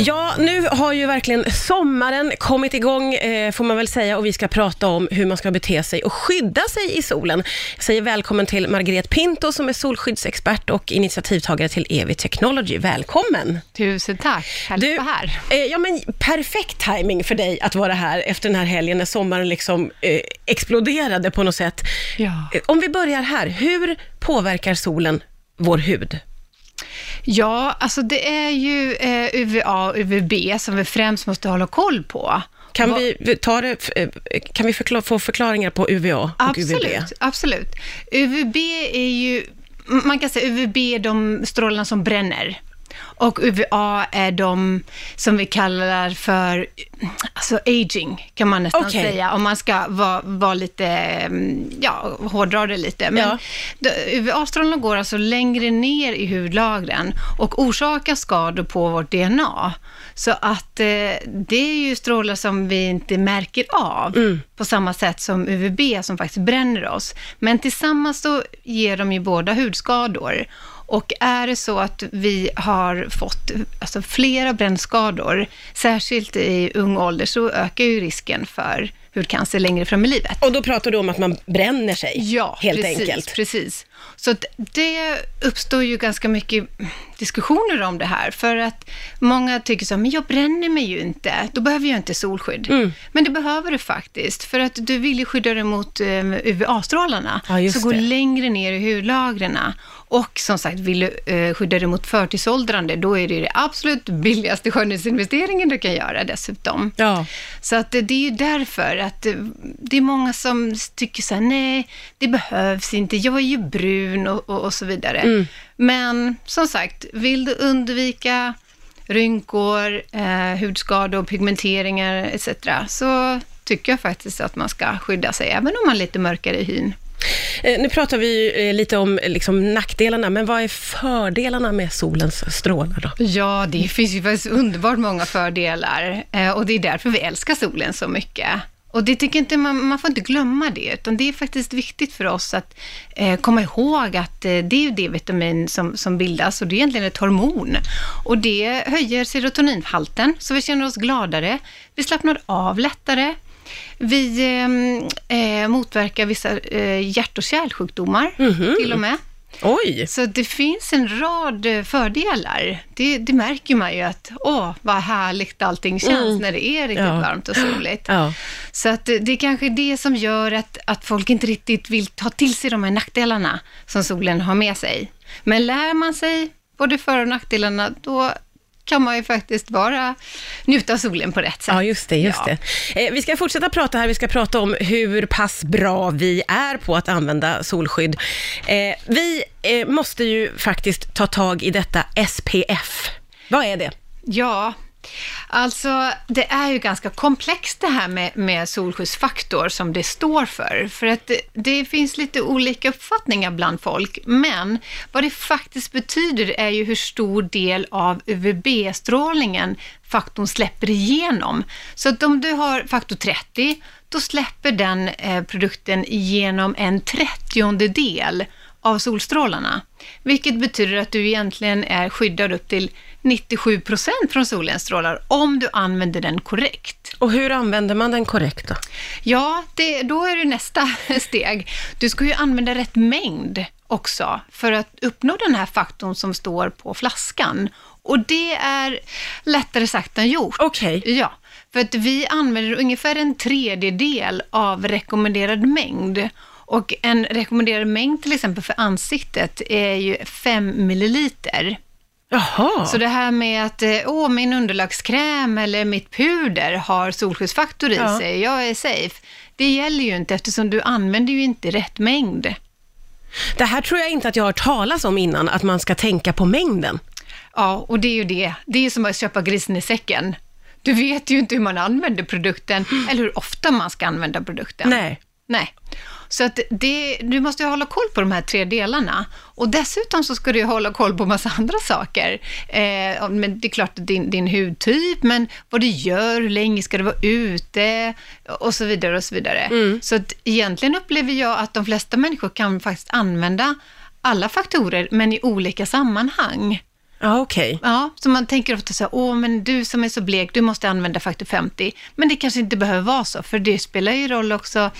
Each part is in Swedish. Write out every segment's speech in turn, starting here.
Ja, nu har ju verkligen sommaren kommit igång, eh, får man väl säga, och vi ska prata om hur man ska bete sig och skydda sig i solen. Jag säger välkommen till Margret Pinto som är solskyddsexpert och initiativtagare till EV Technology. Välkommen! Tusen tack, härligt att vara här. Eh, ja, men perfekt timing för dig att vara här efter den här helgen när sommaren liksom eh, exploderade på något sätt. Ja. Eh, Om vi börjar här, hur påverkar solen vår hud? Ja, alltså det är ju eh, UVA och UVB som vi främst måste hålla koll på. Kan vi, ta det, eh, kan vi förkla- få förklaringar på UVA och UVB? Absolut, absolut. UVB är ju, man kan säga UVB är de strålarna som bränner. Och UVA är de som vi kallar för alltså aging, kan man nästan Okej. säga, om man ska vara, vara lite, mm, ja, hårdra det lite. Men Ja. UVA-strålarna går alltså längre ner i hudlagren och orsakar skador på vårt DNA. Så att eh, det är ju strålar som vi inte märker av Mm. på samma sätt som UVB som faktiskt bränner oss. Men tillsammans så ger de ju båda hudskador. Och är det så att vi har fått alltså, flera brännskador, särskilt i ung ålder, så ökar ju risken för hudcancer längre fram i livet. Och då pratar du om att man bränner sig, Ja, helt precis, enkelt. precis. Så det uppstår ju ganska mycket diskussioner om det här, för att många tycker så men jag bränner mig ju inte, då behöver jag inte solskydd. Mm. Men det behöver du faktiskt, för att du vill ju skydda dig mot eh, UVA-strålarna, Ja, så gå längre ner i hudlagren. Och som sagt, vill du eh, skydda dig mot förtidsåldrande, då är det det absolut billigaste skönhetsinvesteringen du kan göra dessutom. Ja. Så att det är ju därför att eh, det är många som tycker så nej, det behövs inte, jag är ju brun och, och, och så vidare. Mm. Men som sagt, vill du undvika rynkor, eh, hudskador, pigmenteringar etc. så tycker jag faktiskt att man ska skydda sig, även om man är lite mörkare i hyn. Eh, Nu pratar vi eh, lite om eh, liksom, nackdelarna, men vad är fördelarna med solens strålar då? Ja, det finns ju faktiskt underbart många fördelar och det är därför vi älskar solen så mycket. Och det tycker inte man, man får inte glömma det, utan det är faktiskt viktigt för oss att eh, komma ihåg att eh, det är ju D-vitamin som, som bildas och det är egentligen ett hormon. Och det höjer serotoninhalten, så vi känner oss gladare, vi slappnar av lättare, vi eh, eh, motverkar vissa eh, hjärt och kärlsjukdomar till och med. Oj! Så det finns en rad eh, fördelar. Det, det märker man ju att, åh, vad härligt allting känns Mm. när det är riktigt Ja. varmt och soligt. Ja. Så att det, det är kanske det som gör att, att folk inte riktigt vill ta till sig de här nackdelarna som solen har med sig. Men lär man sig både för och nackdelarna, då kan man ju faktiskt bara njuta av solen på rätt sätt. Ja, just det. Just Ja. det. Eh, vi ska fortsätta prata här. Vi ska prata om hur pass bra vi är på att använda solskydd. Eh, vi eh, måste ju faktiskt ta tag i detta SPF. Vad är det? Ja, alltså det är ju ganska komplext det här med, med solskyddsfaktor som det står för. För att det, det finns lite olika uppfattningar bland folk, men vad det faktiskt betyder är ju hur stor del av UVB-strålningen faktorn släpper igenom. Så att om du har faktor 30, då släpper den eh, produkten igenom en trettiondedel av solstrålarna. Vilket betyder att du egentligen är skyddad upp till 97 procent från solens strålar om du använder den korrekt. Och hur använder man den korrekt då? Ja, det, då är det nästa steg. Du ska ju använda rätt mängd också för att uppnå den här faktorn som står på flaskan. Och det är lättare sagt än gjort. Okej. Ja, för att vi använder ungefär en tredjedel av rekommenderad mängd. Och en rekommenderad mängd till exempel för ansiktet är ju 5 milliliter. Jaha. Så det här med att eh, åh, min underlagskräm eller mitt puder har solskyddsfaktor i Ja. sig, jag är safe. Det gäller ju inte eftersom du använder ju inte rätt mängd. Det här tror jag inte att jag har hört talas om innan, att man ska tänka på mängden. Ja, och det är ju det. Det är som att köpa grisen i säcken. Du vet ju inte hur man använder produkten eller hur ofta man ska använda produkten. Nej. Nej. Så att det, du måste ju hålla koll på de här tre delarna. Och dessutom så ska du ju hålla koll på massa andra saker. Eh, men det är klart, din, din hudtyp, men vad du gör, hur länge ska du vara ute och så vidare och så vidare. Så att egentligen upplever jag att de flesta människor kan faktiskt använda alla faktorer, men i olika sammanhang. Ja, okej. Ja, så man tänker ofta så här, åh men du som är så blek, du måste använda faktor 50. Men det kanske inte behöver vara så, för det spelar ju roll också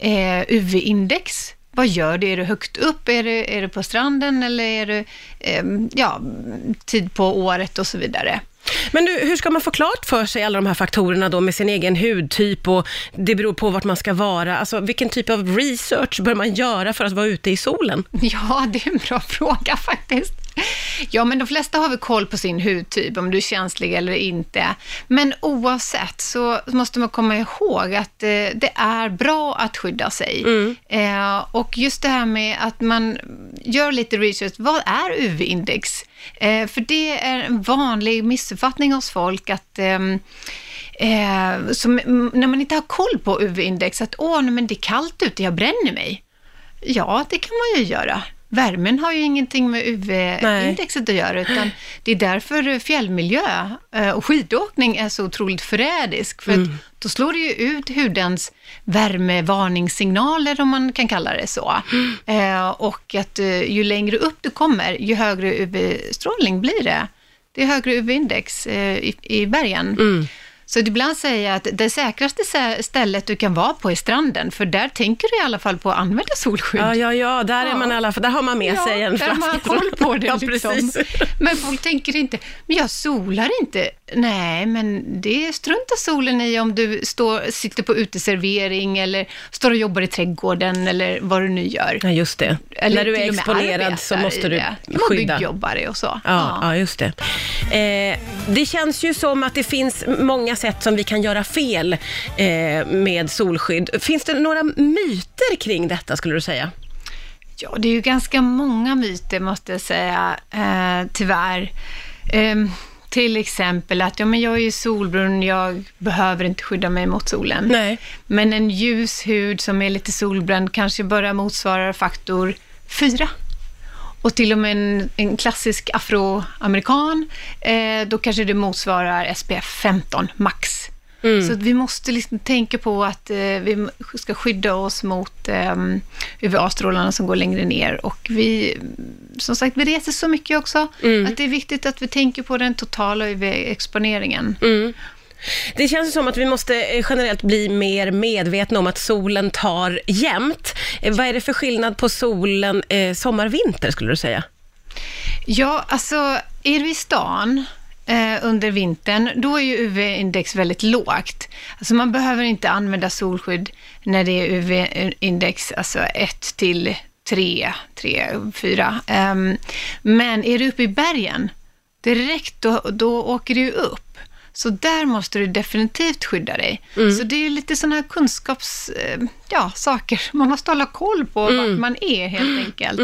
eh, UV-index. Vad gör det? Är du högt upp? Är du, är du på stranden eller är du, eh, ja, tid på året och så vidare. Men du, hur ska man få klart för sig alla de här faktorerna då med sin egen hudtyp och det beror på vart man ska vara? Alltså vilken typ av research bör man göra för att vara ute i solen? Ja, det är en bra fråga faktiskt. Ja, men de flesta har väl koll på sin hudtyp, om du är känslig eller inte. Men oavsett så måste man komma ihåg att eh, det är bra att skydda sig. Mm. Eh, och just det här med att man gör lite research, vad är UV-index? Eh, för det är en vanlig missuppfattning hos folk att ehm, Eh, som, när man inte har koll på UV-index, att åh, men det är kallt ute, jag bränner mig. Ja, det kan man ju göra. Värmen har ju ingenting med UV-indexet att göra, utan det är därför fjällmiljö eh, och skidåkning är så otroligt förrädisk, för att då slår det ju ut hudens värmevarningssignaler, om man kan kalla det så. Eh, och att eh, ju längre upp du kommer, ju högre UV-strålning blir det. Det är högre UV-index i, i bergen. Mm. Så ibland säger jag att det säkraste sä- stället du kan vara på är stranden, för där tänker du i alla fall på att använda solskydd. Ja, ja, ja, där, är Ja. man i alla fall, där har man med Ja, sig en där har man flaska. koll på det. ja, liksom. precis. Men folk tänker inte, men jag solar inte. Nej, men det struntar solen i om du står, sitter på uteservering eller står och jobbar i trädgården eller vad du nu gör. Ja, just det. Eller När du är exponerad så måste du det. Man skydda. byggjobbare och så. Ja, ja, just det. Eh, det känns ju som att det finns många sätt som vi kan göra fel eh, med solskydd. Finns det några myter kring detta skulle du säga? Ja, det är ju ganska många myter måste jag säga, eh, tyvärr. Till exempel att ja, men jag är ju solbrun, jag behöver inte skydda mig mot solen. Nej. Men en ljus hud som är lite solbränd kanske bara motsvarar faktor 4. Och till och med en, en klassisk afroamerikan, eh, då kanske det motsvarar SPF 15 max. Så att vi måste liksom tänka på att eh, vi ska skydda oss mot eh, UVA-strålarna som går längre ner. Och vi, som sagt, vi reser så mycket också, att det är viktigt att vi tänker på den totala UV-exponeringen. Det känns som att vi måste eh, generellt bli mer medvetna om att solen tar jämt. Eh, vad är det för skillnad på solen eh, sommar-vinter skulle du säga? Ja, alltså är du i stan eh, under vintern, då är ju UV-index väldigt lågt. Alltså man behöver inte använda solskydd när det är UV-index, alltså 1 till 3, 3, 4. Ehm, men är du uppe i bergen, direkt då, då åker du upp. Så där måste du definitivt skydda dig. Så det är lite sådana här kunskaps, eh, ja, saker man måste hålla koll på vart man är helt enkelt.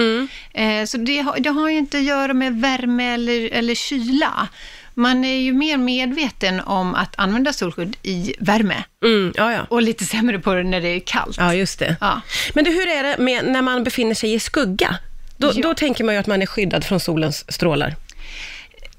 Eh, så det, har- det har ju inte att göra med värme eller, eller kyla. Man är ju mer medveten om att använda solskydd i värme Mm, ja, ja. och lite sämre på det när det är kallt. Ja, just det. Ja. Men du, hur är det med när man befinner sig i skugga? Då, då tänker man ju att man är skyddad från solens strålar.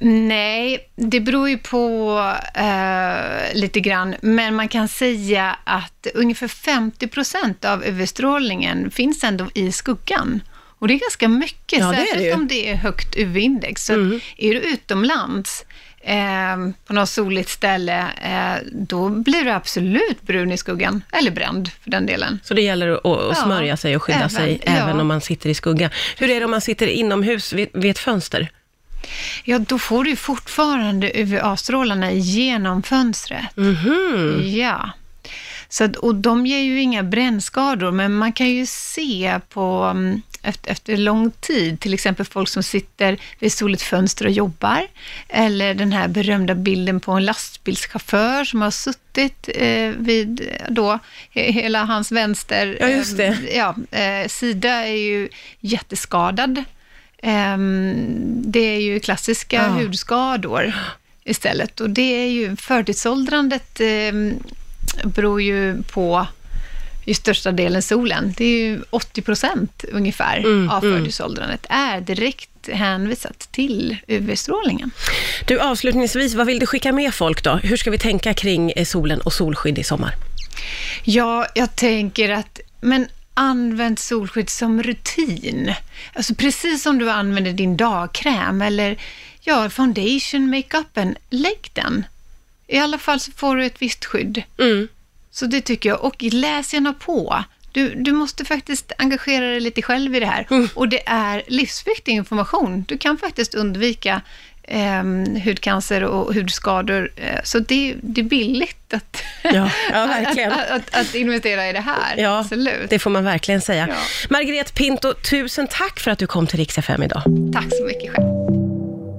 Nej, det beror ju på eh, lite grann, men man kan säga att ungefär 50 procent av UV-strålningen finns ändå i skuggan. Och det är ganska mycket, Ja, det är det särskilt ju. om det är högt UV-index. Så Mm. är du utomlands eh, på något soligt ställe, eh, då blir du absolut brun i skuggan, eller bränd för den delen. Så det gäller att, att Ja, smörja sig och skydda även, sig ja. även om man sitter i skugga. Hur är det om man sitter inomhus vid, vid ett fönster? Ja, då får du fortfarande UVA-strålarna genom fönstret. Mhm. Ja. Så, och de ger ju inga brännskador, men man kan ju se på mm, efter, efter lång tid, till exempel folk som sitter vid soligt fönster och jobbar, eller den här berömda bilden på en lastbilschaufför som har suttit eh, vid eh, då, he, hela hans vänster Ja, just det. eh, ja, eh, sida är ju jätteskadad. Ehm, det är ju klassiska Ja. hudskador istället. Och det är ju förtidsåldrandet eh, beror ju på i största delen solen. Det är ju 80 procent ungefär Mm, av mm. förtidsåldrandet är direkt hänvisat till UV-strålningen. Du, avslutningsvis, vad vill du skicka med folk då? Hur ska vi tänka kring eh, solen och solskydd i sommar? Ja, jag tänker att, men använd solskydd som rutin. Alltså precis som du använder din dagkräm eller ja, foundation, makeupen, lägg den. I alla fall så får du ett visst skydd. Mm. Så det tycker jag. Och läs gärna på. Du, du måste faktiskt engagera dig lite själv i det här. Mm. Och det är livsviktig information. Du kan faktiskt undvika eh, hudcancer och hudskador. Eh, så det, det är billigt att, Ja, ja, verkligen. att, att, att investera i det här. Ja, Absolut. det får man verkligen säga. Ja. Margret Pinto, tusen tack för att du kom till Rix FM idag. Tack så mycket själv.